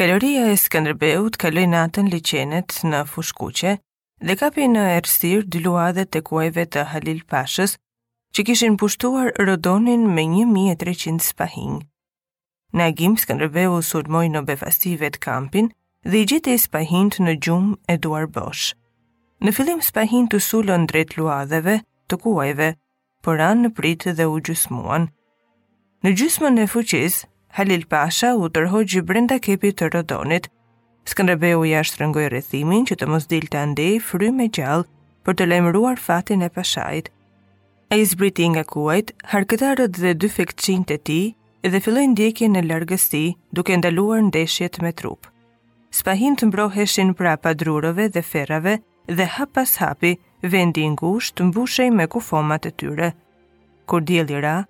Kaloria e Skënderbeut kaloi natën liqenet në Fushkuqe dhe kapi në errësirë dy luadhet e kuajve të Halil Pashës, që kishin pushtuar Rodonin me 1300 spahinj. Në agim Skënderbeu sulmoi në befasi vetë kampin dhe i gjeti spahinjtë në gjumë e duar bosh. Në fillim spahinjtë u sulën drejt luadheve të kuajve, por ranë në pritë dhe u gjysmuan. Me gjysmën e fuqisë, Halil Pasha u tërhoq brenda kepit të Rodonit. Skënderbeu ia shtrëngoi rrethimin që të mos dilte andej frymë e gjallë për të lajmëruar fatin e Pashait. Ai zbriti nga kuajt harkëtarët dhe dyfekçinjtë e tij dhe filloi ndjekjen në largësi, duke ndaluar ndeshjet me trup. Spahinjtë mbroheshin prapa drurëve dhe ferrave, dhe hap pas hapi vendi i ngushtë mbushej me kufomat e tyre. Kur dielli ra,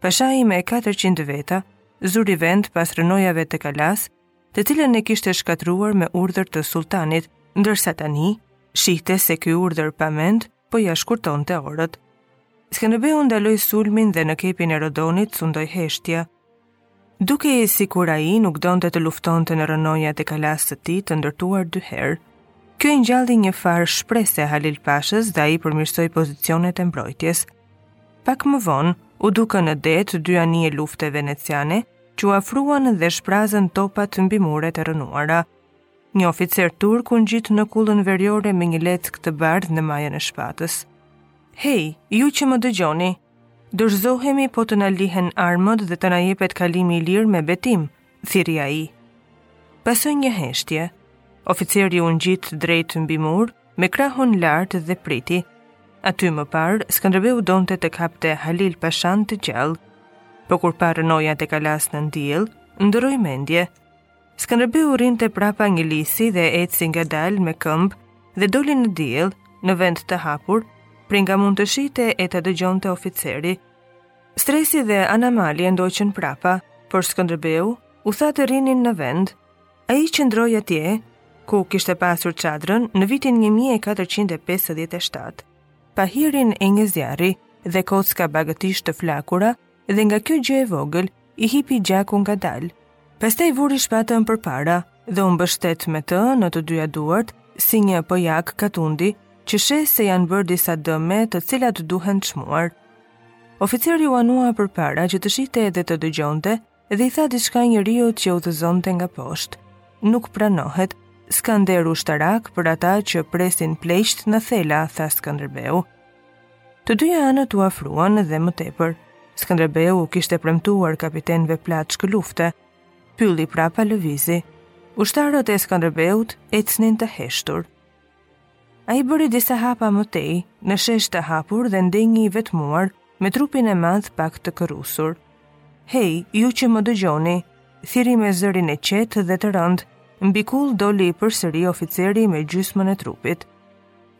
pashai me 400 veta zuri vend pas rrënojave të kalasë, të cilën e kishte shkatërruar me urdhër të sulltanit, ndërsa tani shihte se ky urdhër pa mend po ia shkurtonte orët. Skënderbeu ndaloi sulmin dhe në kepin e Rodonit sundoi heshtja. Dukej sikur ai nuk donte të luftonte në rrënojat e kalasë së tij të ndërtuar dy herë, kjo i ngjalli njëfarë shprese Halil Pashës dhe ai përmirësoi pozicionet e mbrojtjes. Pak më vonë, u dukën në det dy anije lufte veneciane, që u afruan dhe shprazën topat mbi muret e rrënuara. Një oficer turk u ngjit në kullën veriore me një leckë të bardhë në majën e shpatës. Hej, ju që më dëgjoni, Dorëzohemi po të na lihen armët dhe të na jepet kalimi i lirë me betim, thirri ai. Pasoi një heshtje. Oficeri u ngjit drejt mbi mur, me krahun lart dhe priti. Aty më parë, Skënderbeu donte të kapte Halil Pashan të gjallë. Po kur pa rrënojat e kalasë nën diell, ndërroi mendje. Skënderbeu rrinte prapa një lisi dhe eci ngadalë me këmbë dhe doli në diell, në vend të hapur, prej nga mund ta shihte e ta dëgjonte oficeri. Stresi dhe Anamali e ndoqën prapa, por Skënderbeu u tha të rrinin në vend. Ai qëndroi atje, ku kishte pasur çadrën në vitin 1457, pa hirin e një zjarri dhe kocka bagëtish të flakura dhe nga kjo gjë e vogël i hipi gjaku ngadalë. Pastaj vuri shpatën përpara dhe u mbështet në të me të dyja duart si një plak katundi që sheh se janë bërë disa dëme të cilat duhen çmuar. Oficeri u anua përpara që të shihte edhe të dëgjonte dhe i tha diçka njeriut që udhëzonte nga poshtë. Nuk pranohet, s'ka nder ushtarak për ata që presin pleqtë në thela, tha Skënderbeu. Të dyja anët u afruan dhe më tepër. Skënderbeu u kishte premtuar kapitenëve plaçkë lufte. Pylli prapa lëvizi. Ushtarët e Skënderbeut ecnin të heshtur. Ai bëri disa hapa më tej, në shesh të hapur dhe ndenji i vetmuar, me trupin e madh pak të kërrusur. Hej, ju që më dëgjoni, thirri me zërin e qetë dhe të rëndë, mbi kullë doli përsëri oficeri me gjysmën e trupit.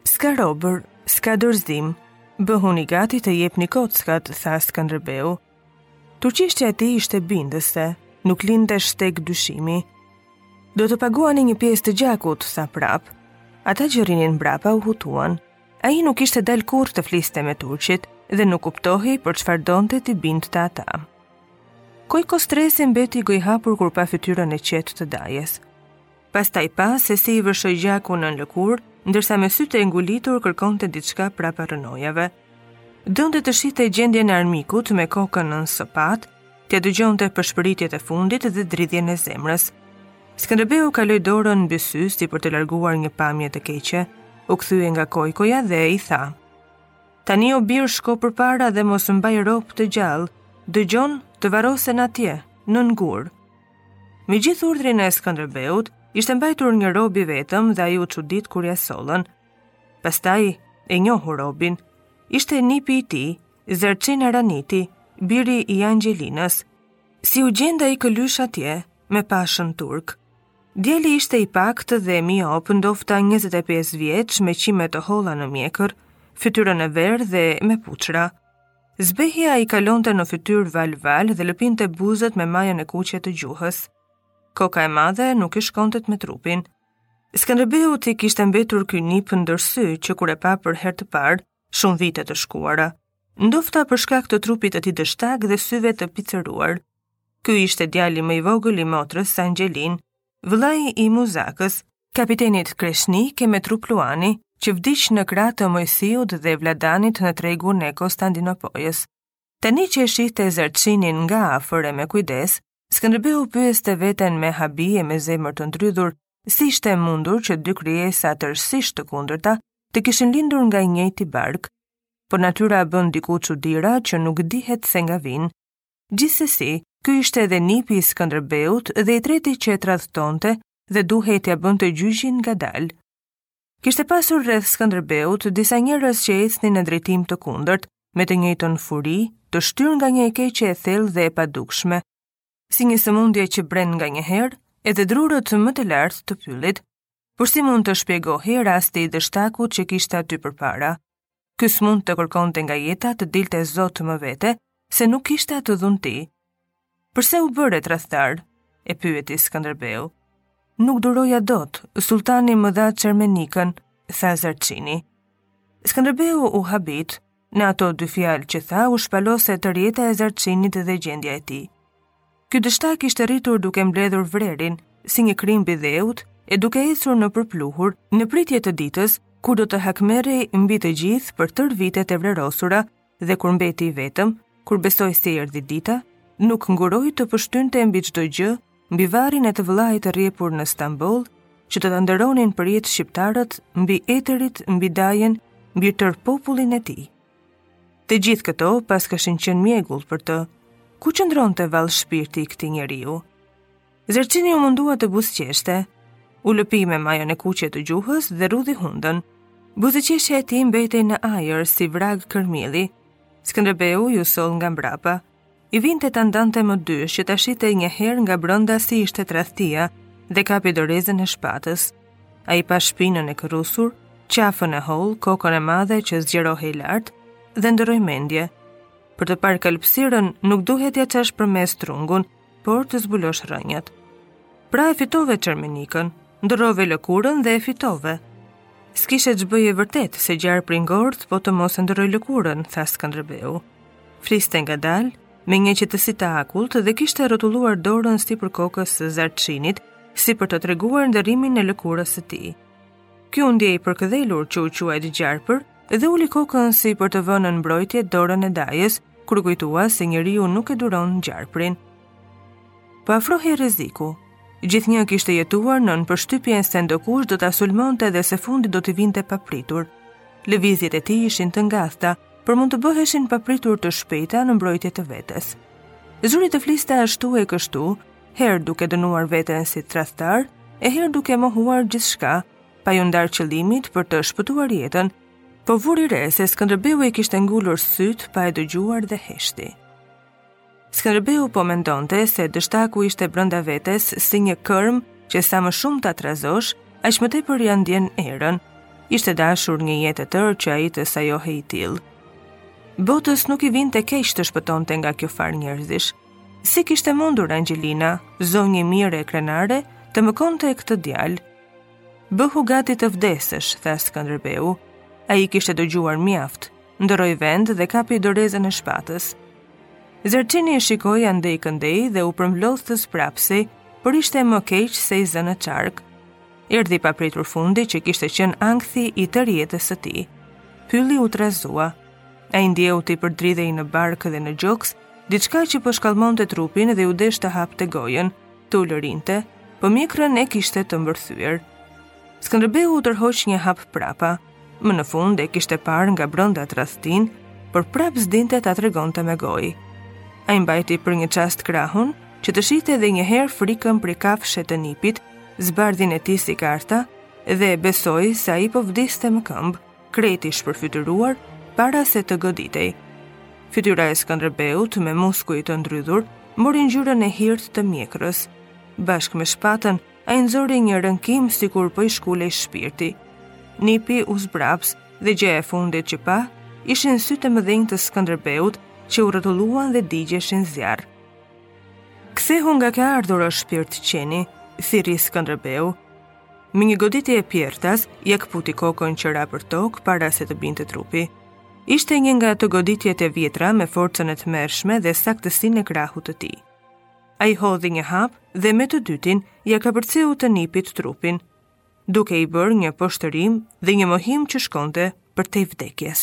S'ka robër, s'ka dorëzim, bëhuni gati të jepni kockat, tha Skanderbeu. Turqishtja e tij ishte bindëse, nuk linte shteg dyshimi. Do të paguani një pjesë të gjakut, tha prap. Ata që rrinin mbrapa u hutuan. Ai nuk ishte dalë kurrë të fliste me turqit dhe nuk kuptohej për çfarë donte t'i bindte ata. Kojko Stresi mbeti gojëhapur kur pa fytyrën e qetë të dajës. Pastaj pa se si i vërshoi gjaku nën lëkurë, ndërsa me sytë e ngulitur kërkonte diçka prapa rrënojave. Donte të shihte gjendjen e armikut me kokën nën sopatë, t'i dëgjonte pëshpëritjet e fundit dhe dridhjen e zemrës. Skënderbeu kaloi dorën mbi sy si për të larguar një pamje të keqe. U kthye nga Kojkoja dhe i tha: Tani o bir shko përpara dhe mos mbaj rob të gjallë. Dëgjon, të varrosen atje, nën gur. Me gjithë urdhrin e Skënderbeut, ishte mbajtur një rob i vetëm dhe ai u çudit kur ia sollën. Pastaj e njohu robin. Ishte nipi i tij, Zerçin Araniti, biri i Angjelinës. Si u gjend ai këlysh atje, me pashën turk. Djali ishte i paktë dhe miop, ndofta 25 vjeç, me qime të holla në mjekër, fytyrën e vrerët dhe me puçra. Zbehja i kalonte në fytyrë valë-valë dhe lëpinte buzët me majën e kuqe të gjuhës. Koka e madhe nuk i shkonte me trupin. Skënderbeut i kishte mbetur ky nip ndër sy që kur e pa për herë të parë, shumë vite të shkuara. Ndofta për shkak të trupit të tij dështak dhe syve të picërruar. Ky ishte djali më i vogël i motrës Angjelinë, vëllai i Muzakës, kapitenit kreshnik e me trup luani, që vdiq në krah të Moisiut dhe Vladanit në tregun e Kostandinopojës. Tani që e shihte Zerçinin nga afër e me kujdes, Skënderbeu pyeste veten me habi e me zemër të ndrydhur, si ishte e mundur që dy krijesa tërësisht të kundërta të kishin lindur nga i njëjti bark. Por natyra bën diku çudira që nuk dihet se nga vijnë. Gjithsesi, ky ishte edhe nipi i Skënderbeut dhe i treti që e tradhtonte dhe duhej t'ia bënte gjyqin ngadalë. Kishte pasur rreth Skënderbeut disa njerëz që ecnin në drejtim të kundërt, me të njëjtën furi, të shtyrë nga një e keqe e thellë dhe e padukshme. Si një sëmundje që bren nganjëherë, edhe drurët më të lartë të pyllit. Por si mund të shpjegohej rasti i dështakut që kishte aty përpara? Ky s'mund të kërkonte nga jeta të dilte zot më vete, se nuk kishte atë dhunti. Përse u bëre tradhtar? e pyeti Skënderbeu. Nuk duroja dot, sultani më dha çermenikën, tha Zarçini. Skënderbeu u habit, në ato dy fjalë që tha u shpalos e tërë jeta e Zarçinit dhe gjendja e tij. Ky dështak ishte rritur duke mbledhur vrerin si një krimb i dheut e duke ecur nëpër pluhur në pritje të ditës kur do të hakmerrej mbi të gjithë për tërë vitet e vrerosura dhe kur mbeti i vetëm, kur besoi se erdhi dita, nuk nguroi të pështynte mbi çdo gjë, mbi varrin e të vëllait të rrjepur në Stamboll, që do ta nderonin përjetë shqiptarët mbi etërit, mbi dajën, mbi tërë popullin e tij. Të gjithë këto paskëshin qenë mjegull për të, ku qëndronte vallë shpirti i këtij njeriu. Zarçini u mundua të buzëqeshte, u lëpi me majën e kuqe të gjuhës dhe rrudhi hundën. Buzëqeshja e tij mbetej në ajër si vragë kërmilli, Skënderbeu iu soll nga mbrapa, I vinte ta ndante më dysh që ta shihte një herë nga brenda si ishte tradhtia dhe kapi dorezën e shpatës. Ai pa shpinën e kërrusur, qafën e hollë, kokën e madhe që zgjerohej lart dhe ndërroi mendje. Për të parë kalbësirën, nuk duhet t'ia çash përmes trungun, por të zbulosh rrënjët. Pra e fitove Çermenikën, ndërrove lëkurën dhe e fitove. S'kishe ç'bëje vërtet se gjarpri ngordh po të mos e ndërrojë lëkurën, tha Skënderbeu. Fliste ngadalë, me një qetësi të akullt dhe kishte rrotulluar dorën sipër kokës së Zarçinit, si për të treguar ndërrimin e lëkurës së tij. Ky u ndie i përkëdhelur që u quajt gjarpër dhe uli kokën si për të vënë nën mbrojtje dorën e dajës, kur u kujtua se njeriu nuk e duron gjarprin. Po afrohej rreziku. Gjithnjë kishte jetuar nën përshtypjen se ndokush do ta sulmonte dhe se fundi do t'i vinte papritur. Lëvizjet e tij ishin të ngathëta, por mund të bëheshin papritur të shpejta në mbrojtje të vetes. Zuri të fliste ashtu e kështu, herë duke dënuar veten si tradhtar, e herë duke mohuar gjithçka, pa iu ndarë qëllimit për të shpëtuar jetën, po vuri re se Skënderbeu i kishte ngulur sytë pa e dëgjuar dhe heshti. Skënderbeu po mendonte se dështaku ishte brenda vetes si një kërmë që sa më shumë ta trazosh, aq më tepër ia ndjen erën. Ishte dashur një jetë e tërë që ai të sajohej i tillë. Botës nuk i vinte keq të shpëtonte nga kjo farë njerëzish, Si kishte mundur Anxhelina, zonjë e mirë e krenare, të mëkonte këtë djalë? Bëhu gati të vdesësh, tha Skënderbeu. Ai kishte dëgjuar mjaft, ndërroi vend dhe kapi dorezën e shpatës. Zertini e shikoi andej këndej dhe u përmblodh të zbrapsej, por ishte më keq se i zënë çark. Erdhi papritur fundi që kishte qenë ankthi i tërë jetës së tij. Pylli u trazua. Ai ndjeu t'i përdridhej në bark dhe në gjoks, Diçka që po i shkallmonte trupin dhe iu desh të hapte gojën, të ulërinte, po mjekrën e kishte të mbërthyer. Skënderbeu u tërhoq një hap prapa. Më në fund e kishte parë nga brenda tradhtinë, por prapë s'dinte ta tregonte me gojë. Ai mbajti për një çast krahun, që të shihte edhe një herë frikën prej kafshe të nipit, zbardhjen e tij si karta dhe besoi se ai po vdiste më këmbë. krejt i shpërfytyruar para se të goditej. Fytyra e Skënderbeut me muskuj të ndrydhur mori ngjyrën e hirtë të mjekrës. Bashkë me shpatën, ai nxori një rënkim sikur po i shkulej shpirti. Nipi u zbraps dhe gjëja e fundit që pa ishin sytë e mëdhenj të Skënderbeut që u rrotulluan dhe digjeshin zjarr. Kthehu nga ke ardhur o shpirt qeni, thirri Skënderbeu. Me një goditje pjerrtas, ia këputi kokën që ra për tokë para se të binte trupi. Ishte një nga ato goditjet e vjetra me forcën e tmerrshme dhe saktësinë e krahut të tij. Ai hodhi një hap dhe me të dytin ia kapërceu të nipit trupin, duke i bërë një poshtërim dhe një mohim që shkonte përtej vdekjes.